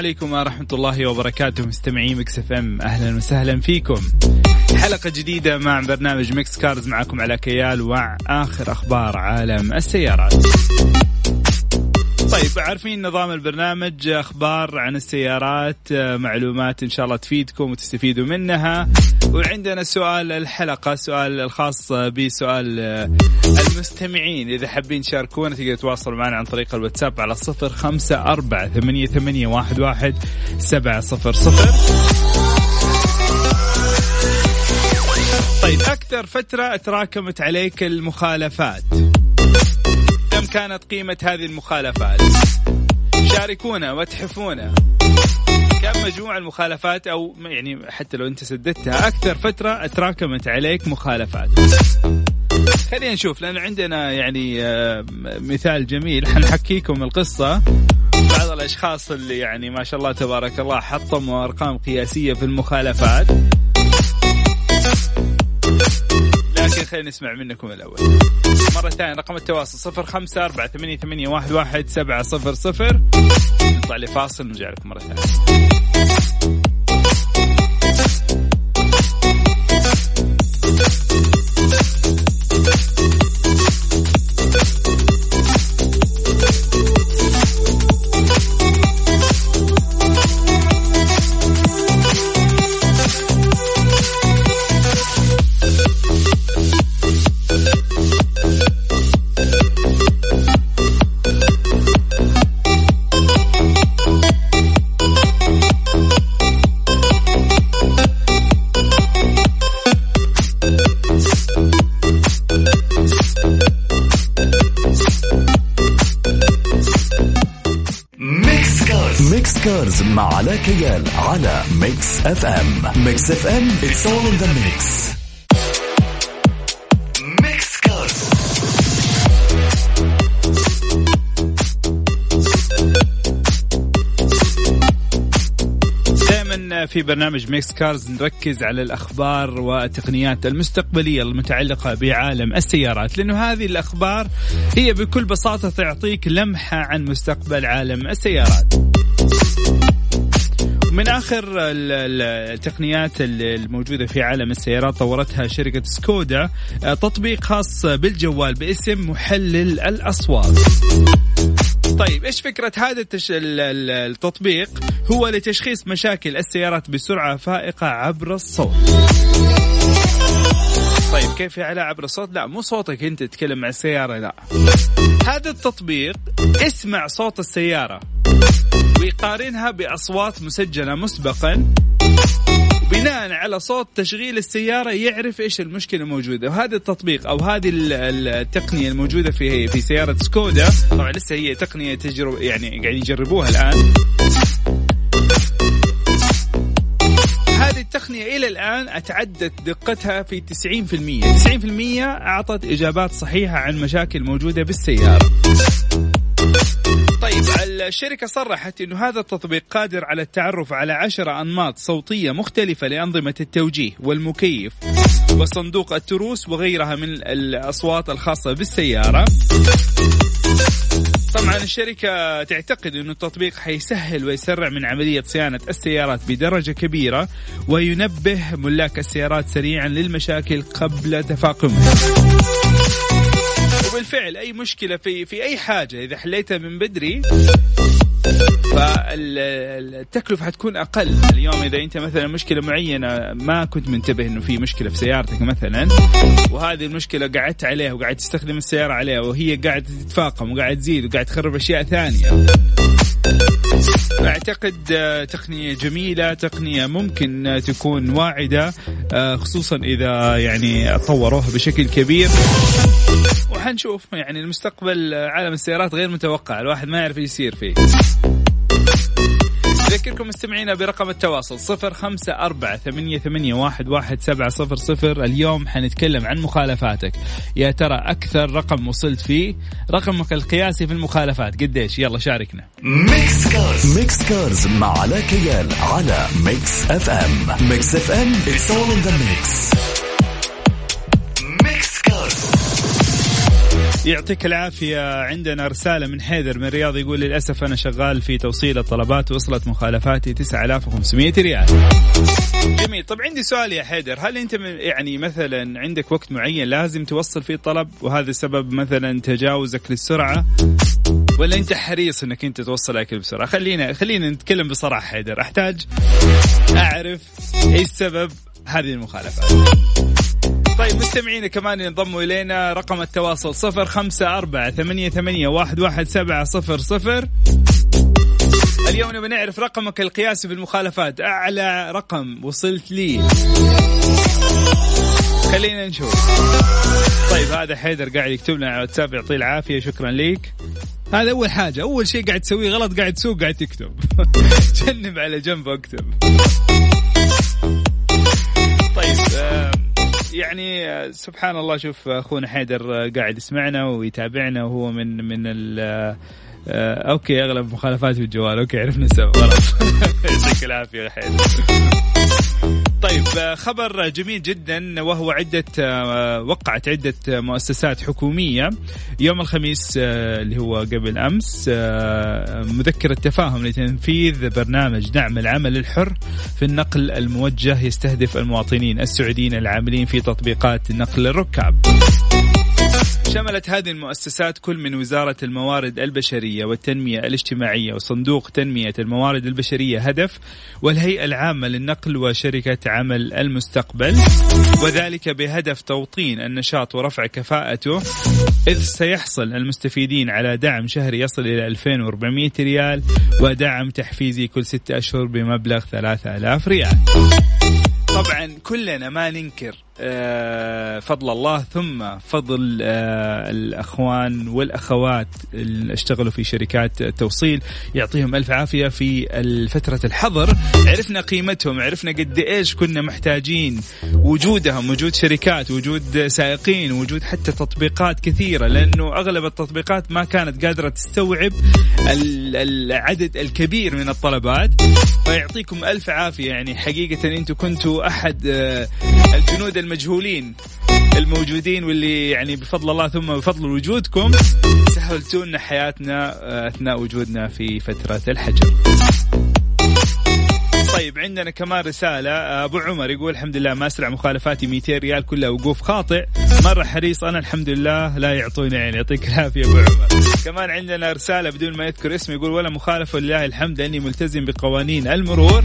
عليكم ورحمة الله وبركاته مستمعين Mix FM أهلا وسهلا فيكم. حلقة جديدة مع برنامج Mix Cars معكم علاء كيال ومع اخر أخبار عالم السيارات. طيب عارفين نظام البرنامج أخبار عن السيارات معلومات إن شاء الله تفيدكم وتستفيدوا منها. وعندنا سؤال الحلقة سؤال الخاص بسؤال المستمعين. إذا حابين تشاركونا تقدروا تواصلوا معنا عن طريق الواتساب على صفر خمسة أربعة ثمانية, ثمانية واحد, واحد سبعة صفر صفر. طيب أكثر فترة تراكمت عليك المخالفات. كانت قيمة هذه المخالفات. شاركونا واتحفونا كم مجموع المخالفات أو يعني حتى لو أنت سددتها أكثر فترة تراكمت عليك مخالفات. خلينا نشوف لأن عندنا يعني مثال جميل. حنحكيكم القصة. بعض الأشخاص اللي يعني ما شاء الله تبارك الله حطموا أرقام قياسية في المخالفات. خلينا نسمع منكم الأول. مرة ثانية رقم التواصل صفر خمسة أربعة ثمانية, ثمانية واحد, واحد سبعة صفر صفر. نطلع لفاصل نرجع لكم مرة ثانية. Mix Cars مع علاء كيال على Mix FM Mix FM all in the mix. Mix في برنامج Mix Cars نركز على الأخبار والتقنيات المستقبلية المتعلقة بعالم السيارات لأنه هذه الأخبار هي بكل بساطة تعطيك لمحة عن مستقبل عالم السيارات. من آخر التقنيات الموجودة في عالم السيارات طورتها شركة سكودا. تطبيق خاص بالجوال باسم محلل الأصوات. طيب إيش فكرة هذا التش... التطبيق؟ هو لتشخيص مشاكل السيارات بسرعة فائقة عبر الصوت. طيب كيف يا علاء عبر الصوت؟ لا مو صوتك أنت تتكلم مع السيارة لا. هذا التطبيق اسمع صوت السيارة. ويقارنها بأصوات مسجلة مسبقا بناء على صوت تشغيل السيارة يعرف إيش المشكلة الموجودة وهذا التطبيق أو هذه التقنية الموجودة في في سيارة سكودا طبعا لسه هي تقنية تجرب يعني قاعدين يجربوها الآن. هذه التقنية إلى الآن أتعدت دقتها في 90% 90% أعطت إجابات صحيحة عن مشاكل موجودة بالسيارة. الشركة صرحت أنه هذا التطبيق قادر على التعرف على عشرة أنماط صوتية مختلفة لأنظمة التوجيه والمكيف وصندوق التروس وغيرها من الأصوات الخاصة بالسيارة. طبعا الشركة تعتقد أن التطبيق حيسهل ويسرع من عملية صيانة السيارات بدرجة كبيرة وينبه ملاك السيارات سريعا للمشاكل قبل تفاقمها. وبالفعل أي مشكلة في في أي حاجة إذا حليتها من بدري فالتكلفة حتكون أقل. اليوم إذا أنت مثلا مشكلة معينة ما كنت منتبه أنه في مشكلة في سيارتك مثلا وهذه المشكلة قعدت عليها وقاعد تستخدم السيارة عليها وهي قاعدة تتفاقم وقاعد تزيد وقاعد تخرب أشياء ثانية. أعتقد تقنية جميلة تقنية ممكن تكون واعدة خصوصا إذا يعني طوروها بشكل كبير. وحنشوف يعني المستقبل عالم السيارات غير متوقع. الواحد ما يعرف إيش يصير فيه. أذكركم مستمعينا برقم التواصل صفر خمسة أربعة ثمانية, ثمانية واحد, واحد سبعة صفر صفر. اليوم حنتكلم عن مخالفاتك. يا ترى أكثر رقم وصلت فيه؟ رقمك القياسي في المخالفات. قديش؟ يلا شاركنا. Mix Cars. Mix Cars مع علاء كيال على Mix FM. Mix FM it's all in the mix. يعطيك العافية. عندنا رسالة من حيدر من الرياض يقول للأسف أنا شغال في توصيل الطلبات وصلت مخالفاتي 9500 ريال. جميل. طب عندي سؤال يا حيدر. هل أنت يعني مثلا عندك وقت معين لازم توصل فيه الطلب وهذا سبب مثلا تجاوزك للسرعة؟ ولا أنت حريص إنك أنت توصل أكل بسرعة؟ خلينا خلينا نتكلم بصراحة حيدر. أحتاج أعرف إيش سبب هذه المخالفات طيب مستمعينا كمان ينضموا إلينا. رقم التواصل صفر خمسة أربعة ثمانية, ثمانية واحد, واحد سبعة صفر صفر. اليوم نبي نعرف رقمك القياسي في المخالفات أعلى رقم وصلت لي. خلينا نشوف. طيب هذا حيدر قاعد يكتب لنا على واتساب يعطيه العافية شكرا ليك هذا أول حاجة أول شيء قاعد تسويه غلط قاعد تسوق قاعد تكتب. جنب على جنب وأكتب. طيب يعني سبحان الله شوف أخونا حيدر قاعد يسمعنا ويتابعنا وهو من من ال آه، أوكي أغلب مخالفات في الجوال أوكي عرفنا السبب. خلاص يعطيك العافية يا حيدر. طيب خبر جميل جدا وهو عدة آه، وقعت عدة مؤسسات حكومية يوم الخميس آه، اللي هو قبل أمس. آه، مذكرة تفاهم لتنفيذ برنامج دعم العمل الحر في النقل الموجه يستهدف المواطنين السعوديين العاملين في تطبيقات نقل الركاب. شملت هذه المؤسسات كل من وزارة الموارد البشرية والتنمية الاجتماعية وصندوق تنمية الموارد البشرية هدف والهيئة العامة للنقل وشركة عمل المستقبل وذلك بهدف توطين النشاط ورفع كفاءته إذ سيحصل المستفيدين على دعم شهري يصل إلى 2400 ريال ودعم تحفيزي كل ستة أشهر بمبلغ 3000 ريال. طبعا كلنا ما ننكر فضل الله ثم فضل آه، الأخوان والأخوات اللي اشتغلوا في شركات التوصيل يعطيهم ألف عافية في فتره الحظر. عرفنا قيمتهم عرفنا قد إيش كنا محتاجين وجودهم وجود شركات وجود سائقين وجود حتى تطبيقات كثيرة لأنه أغلب التطبيقات ما كانت قادرة تستوعب العدد الكبير من الطلبات. فيعطيكم ألف عافية يعني حقيقة أنتم كنتوا أحد آه، الجنود المجهولين الموجودين واللي يعني بفضل الله ثم بفضل وجودكم سهلتوا لنا حياتنا آه، أثناء وجودنا في فترة الحجر. طيب عندنا كمان رسالة أبو عمر يقول الحمد لله ما أسرع مخالفاتي 200 ريال كلها وقوف خاطئ. مرة حريص أنا الحمد لله لا يعطوني عين يعطيك العافية أبو عمر. كمان عندنا رسالة بدون ما يذكر اسمه يقول ولا مخالفة لله الحمد لأني ملتزم بقوانين المرور.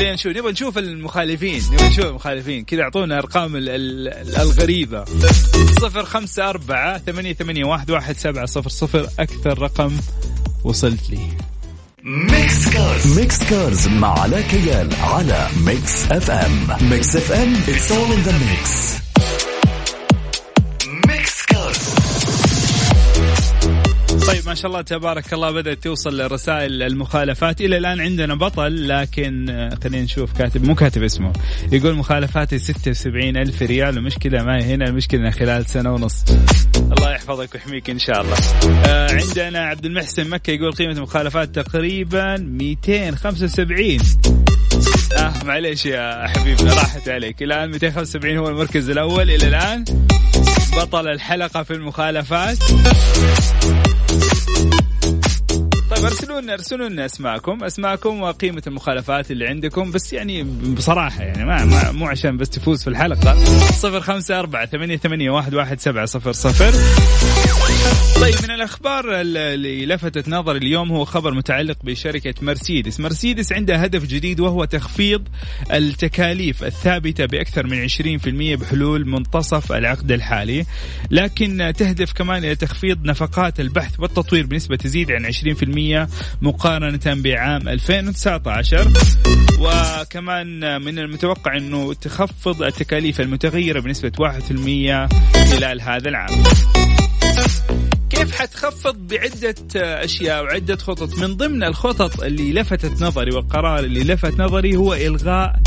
خلينا نشوف نبغى نشوف المخالفين نبغى نشوف المخالفين. كذا اعطونا أرقام الغريبة. صفر خمسة أربعة ثمانية, ثمانية واحد, واحد سبعة صفر صفر أكثر رقم وصلت لي. Mix Cars Mix Cars مع علاء كيال على Mix FM Mix FM it's all in the mix. ما شاء الله تبارك الله بدأت توصل رسائل المخالفات. إلى الآن عندنا بطل لكن آه، خلينا نشوف كاتب مو كاتب اسمه. يقول مخالفاتي 76 ألف ريال المشكلة ما هنا المشكلة خلال سنة ونص. الله يحفظك ويحميك إن شاء الله. آه عندنا عبد المحسن مكة يقول قيمة المخالفات تقريبا 275 آه معليش يا حبيبنا راحت عليك. الآن 275 هو المركز الأول. إلى الآن بطل الحلقة في المخالفات. طيب ارسلوا لنا ارسلوا لنا أسماءكم. أسماءكم وقيمة المخالفات اللي عندكم. بس يعني بصراحة يعني ما, ما مو عشان بس تفوز في الحلقة. 054 88 11700 طيب من الأخبار اللي لفتت نظري اليوم هو خبر متعلق بشركة مرسيدس، مرسيدس عندها هدف جديد وهو تخفيض التكاليف الثابتة بأكثر من 20% بحلول منتصف العقد الحالي، لكن تهدف كمان إلى تخفيض نفقات البحث والتطوير بنسبة تزيد عن 20% مقارنة بعام 2019 وكمان من المتوقع إنه تخفض التكاليف المتغيرة بنسبة 1% خلال هذا العام. كيف حتخفض بعدة أشياء وعدة خطط؟ من ضمن الخطط اللي لفتت نظري والقرار اللي لفت نظري هو إلغاء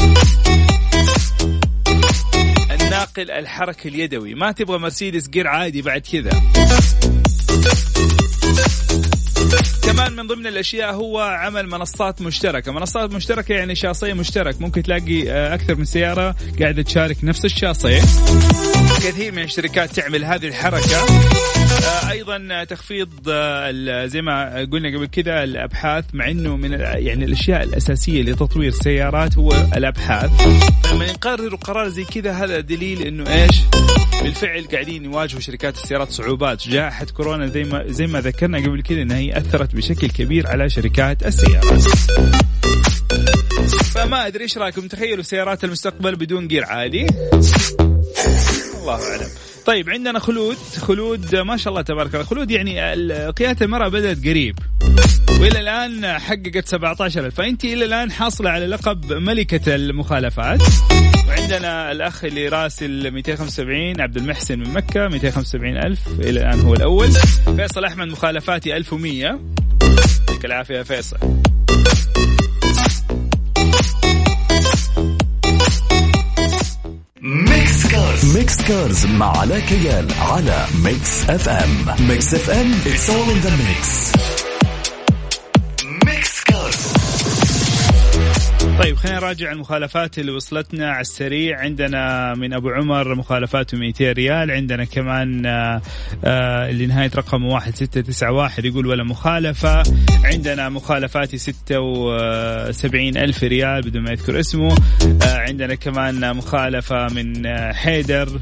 الناقل الحركي اليدوي. ما تبغى مرسيدس جير عادي بعد كذا. كمان من ضمن الأشياء هو عمل منصات مشتركة، منصات مشتركة يعني شاصيه مشترك، ممكن تلاقي آه، أكثر من سيارة قاعدة تشارك نفس الشاصيه. كثير من الشركات تعمل هذه الحركة. آه، أيضا تخفيض آه، زي ما قلنا قبل كذا الأبحاث مع إنه من يعني الأشياء الأساسية لتطوير السيارات هو الأبحاث. لما يقرروا قرار زي كذا هذا دليل إنه إيش؟ بالفعل قاعدين يواجهوا شركات السيارات صعوبات، جائحة كورونا زي ما زي ما ذكرنا قبل كذا إنها هي أثرت بشكل كبير على شركات السيارات فما أدري إيش رأيكم تخيلوا سيارات المستقبل بدون جير عالي الله أعلم. طيب عندنا خلود. خلود ما شاء الله تبارك الله. خلود يعني قيادة المرأة بدأت قريب. وإلى الآن حققت 17000 فأنت إلى الآن حاصلة على لقب ملكة المخالفات. وعندنا الأخ اللي راسل 275 عبد المحسن من مكة 275 ألف. إلى الآن هو الأول. فيصل أحمد مخالفاتي 1100 يعطيك العافية فيصل. Mix Cars Mix مع علاء كيال على Mix FM Mix FM it's all in the mix. طيب خلينا نراجع المخالفات اللي وصلتنا على السريع. عندنا من أبو عمر مخالفاته 200 ريال. عندنا كمان آه، آه، اللي نهاية رقم 1691 يقول ولا مخالفة. عندنا مخالفاتي 76 ألف ريال بدون ما يذكر اسمه. آه، عندنا كمان مخالفة من حيدر.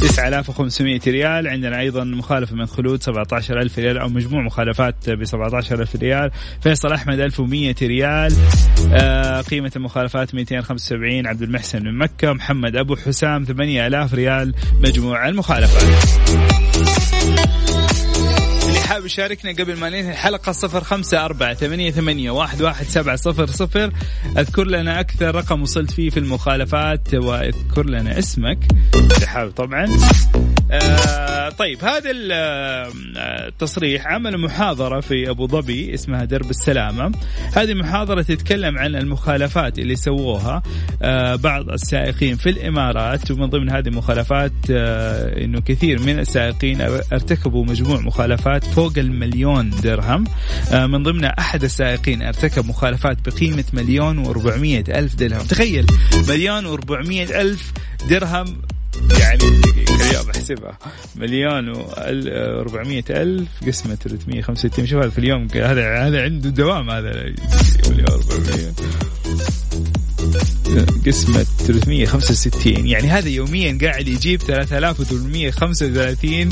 9500 ريال. عندنا أيضا مخالفة من خلود 17000 ريال أو مجموع مخالفات ب 17000 ريال. فيصل أحمد 1100 ريال. آه قيمة المخالفات 275 عبد المحسن من مكة. محمد أبو حسام 8000 ريال. مجموع المخالفات. حاب يشاركنا قبل ما ننهي الحلقة صفر خمسة أربعة ثمانية, ثمانية واحد, واحد سبعة صفر صفر. أذكر لنا أكثر رقم وصلت فيه في المخالفات وأذكر لنا اسمك حابب طبعا. آه طيب هذا التصريح عمل محاضرة في أبو ظبي اسمها درب السلامة. هذه محاضرة تتكلم عن المخالفات اللي سووها آه بعض السائقين في الإمارات ومن ضمن هذه المخالفات آه أنه كثير من السائقين ارتكبوا مجموع مخالفات فوق المليون درهم. آه من ضمنها أحد السائقين ارتكب مخالفات بقيمة مليون وأربعمية ألف درهم. تخيل مليون وأربعمية ألف درهم يعني اليوم أحسبها. مليون و 400 ألف قسمة 365 شوف هذا في اليوم هذا هذا عنده دوام هذا مليون 400 قسمة 365 يعني هذا يوميا قاعد يجيب 3835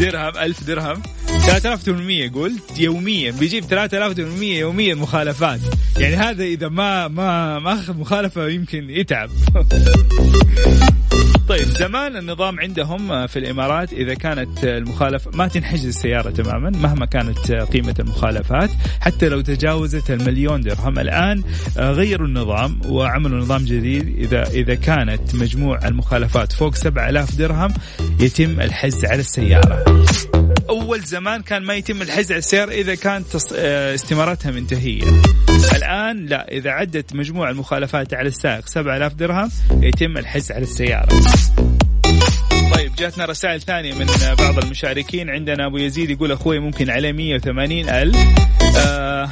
درهم 1000 درهم. 3800 قلت يوميا بيجيب 3800 يوميا مخالفات. يعني هذا إذا ما ما ما أخذ مخالفة يمكن يتعب. طيب زمان النظام عندهم في الإمارات إذا كانت المخالفه ما تنحجز السيارة تماما مهما كانت قيمة المخالفات حتى لو تجاوزت المليون درهم. الآن غيروا النظام وعملوا نظام جديد. إذا إذا كانت مجموع المخالفات فوق 7000 درهم يتم الحجز على السيارة. أول زمان كان ما يتم الحجز على السياره إذا كانت استمارتها منتهية. الآن لا إذا عدت مجموع المخالفات على السائق 7000 درهم يتم الحجز على السيارة. طيب جاتنا رسائل ثانية من بعض المشاركين. عندنا أبو يزيد يقول أخوي ممكن عليه 180 ألف. آه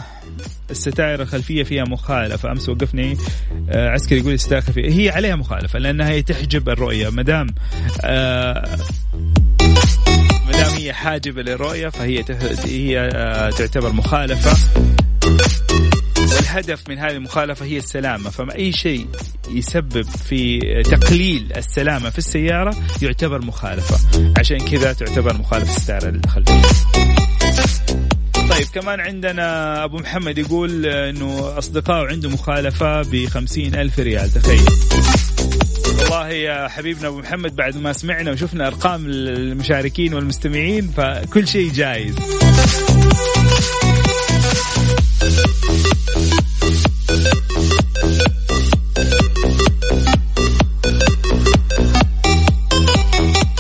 الستائر الخلفية فيها مخالفة. أمس وقفني. آه عسكري يقول الستائر الخلفية هي عليها مخالفة لأنها هي تحجب الرؤية. مدام آه هي حاجبه للرؤيه فهي هي آه، تعتبر مخالفة. والهدف من هذه المخالفة هي السلامة. فما أي شيء يسبب في تقليل السلامة في السيارة يعتبر مخالفة. عشان كذا تعتبر مخالفة الستارة الخلفية طيب كمان عندنا أبو محمد يقول أنه أصدقائه عنده مخالفة بخمسين ألف ريال. تخيل. والله يا حبيبنا أبو محمد بعد ما سمعنا وشفنا أرقام المشاركين والمستمعين فكل شيء جايز.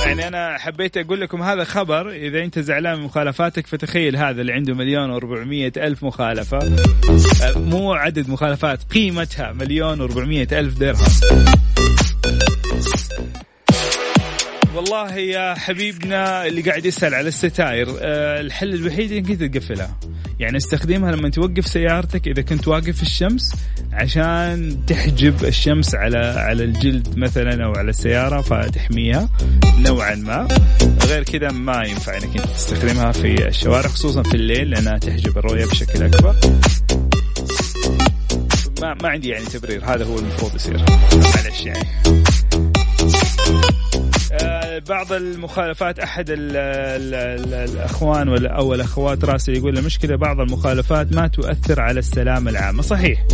يعني أنا حبيت أقول لكم هذا خبر إذا أنت زعلان من مخالفاتك فتخيل هذا اللي عنده مليون و400 ألف مخالفة. آه، مو عدد مخالفات قيمتها مليون و400 ألف درهم. والله يا حبيبنا اللي قاعد يسأل على الستاير أه الحل الوحيد إنك تقفلها. يعني استخدمها لما توقف سيارتك إذا كنت واقف في الشمس عشان تحجب الشمس على على الجلد مثلا أو على السيارة فتحميها نوعا ما. غير كذا ما ينفع إنك تستخدمها في الشوارع خصوصا في الليل لأنها تحجب الرؤية بشكل أكبر. ما ما عندي يعني تبرير هذا هو المفروض يصير. معلش يعني. آه، بعض المخالفات أحد ال ال ال الأخوان ولا أو الأخوات راسل يقول المشكلة بعض المخالفات ما تؤثر على السلامه العامه صحيح.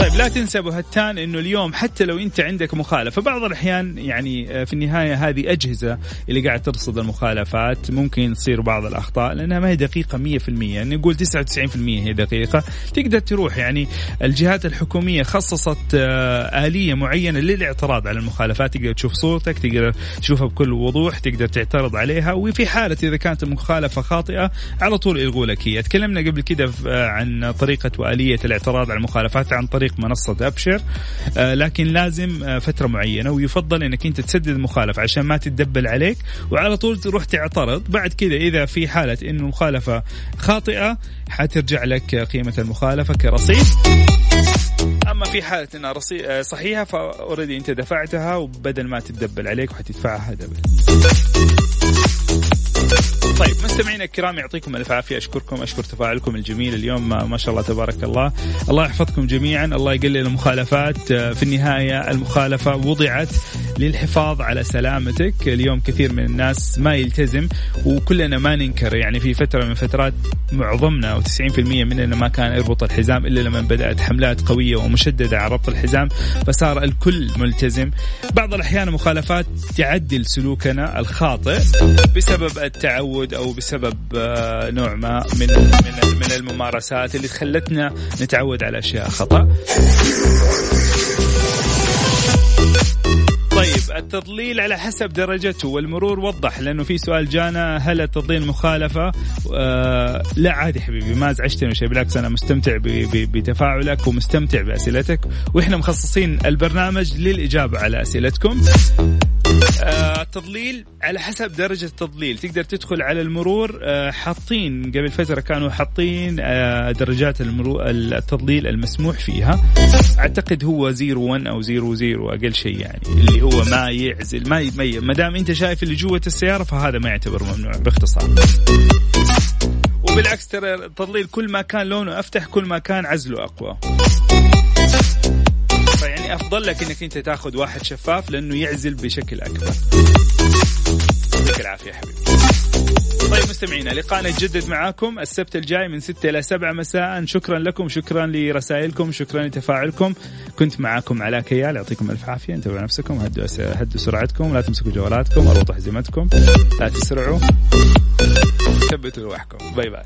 طيب لا تنسى ابو هتان إنه اليوم حتى لو أنت عندك مخالفة بعض الأحيان يعني آه، في النهاية هذه أجهزة اللي قاعد ترصد المخالفات ممكن تصير بعض الأخطاء لأنها ما هي دقيقة 100% يعني نقول 99% هي دقيقة. تقدر تروح يعني الجهات الحكومية خصصت آه، آلية معينة للاعتراض على المخالفات تقدر تشوف صورتك تقدر تشوفها بكل وضوح تقدر تعترض عليها وفي حالة إذا كانت المخالفة خاطئة على طول يلغوا لك هي. تكلمنا قبل كده آه، عن طريقة وآلية الاعتراض على المخالفات عن طريق منصة أبشر آه، لكن لازم آه، فترة معينة ويفضل إنك أنت تسدد المخالفة عشان ما تدبل عليك وعلى طول تروح تعترض. بعد كذا إذا في حالة إنه المخالفه خاطئة حترجع لك قيمة المخالفة كرصيد. أما في حالة إنها آه، صحيحة فأوريدي أنت دفعتها وبدل ما تدبل عليك وحتدفعها دبل طيب مستمعينا الكرام يعطيكم ألف عافية. أشكركم أشكر تفاعلكم الجميل اليوم. ما شاء الله تبارك الله. الله يحفظكم جميعا الله يقلل المخالفات. آه، في النهاية المخالفة وضعت للحفاظ على سلامتك. اليوم كثير من الناس ما يلتزم وكلنا ما ننكر. يعني في فترة من فترات معظمنا أو 90% مننا ما كان يربط الحزام إلا لما بدأت حملات قوية ومشددة على ربط الحزام فصار الكل ملتزم. بعض الأحيان مخالفات تعدل سلوكنا الخاطئ بسبب التعود أو بسبب آه، نوع ما من من من الممارسات اللي خلتنا نتعود على أشياء خطأ طيب التضليل على حسب درجته والمرور وضح لأنه في سؤال جانا هل التضليل مخالفة؟ آه لا عادي حبيبي ما ازعجتني شيء بالعكس أنا مستمتع بتفاعلك ومستمتع بأسئلتك وإحنا مخصصين البرنامج للإجابة على أسئلتكم. آه التضليل على حسب درجة التضليل. تقدر تدخل على المرور آه حاطين قبل فترة كانوا حاطين آه درجات المرور التضليل المسموح فيها. أعتقد هو 01 أو 00 أقل شيء يعني. اللي هو ما يعزل ما يميز ما دام أنت شايف اللي جوة السيارة فهذا ما يعتبر ممنوع باختصار. وبالعكس ترى التضليل كل ما كان لونه أفتح كل ما كان عزله أقوى. فيعني أفضل لك إنك أنت تأخذ واحد شفاف لأنه يعزل بشكل أكبر. يعطيك العافية حبيبي. طيب مستمعينا لقاءنا يتجدد معاكم السبت الجاي من 6 إلى 7 مساء. شكرا لكم شكرا لرسائلكم شكرا لتفاعلكم. كنت معاكم علاء كيال. يعطيكم ألف عافية. انتبهوا نفسكم هدوا هدوا سرعتكم. لا تمسكوا جوالاتكم اربطوا حزمتكم لا تسرعوا. ثبتوا روحكم باي باي.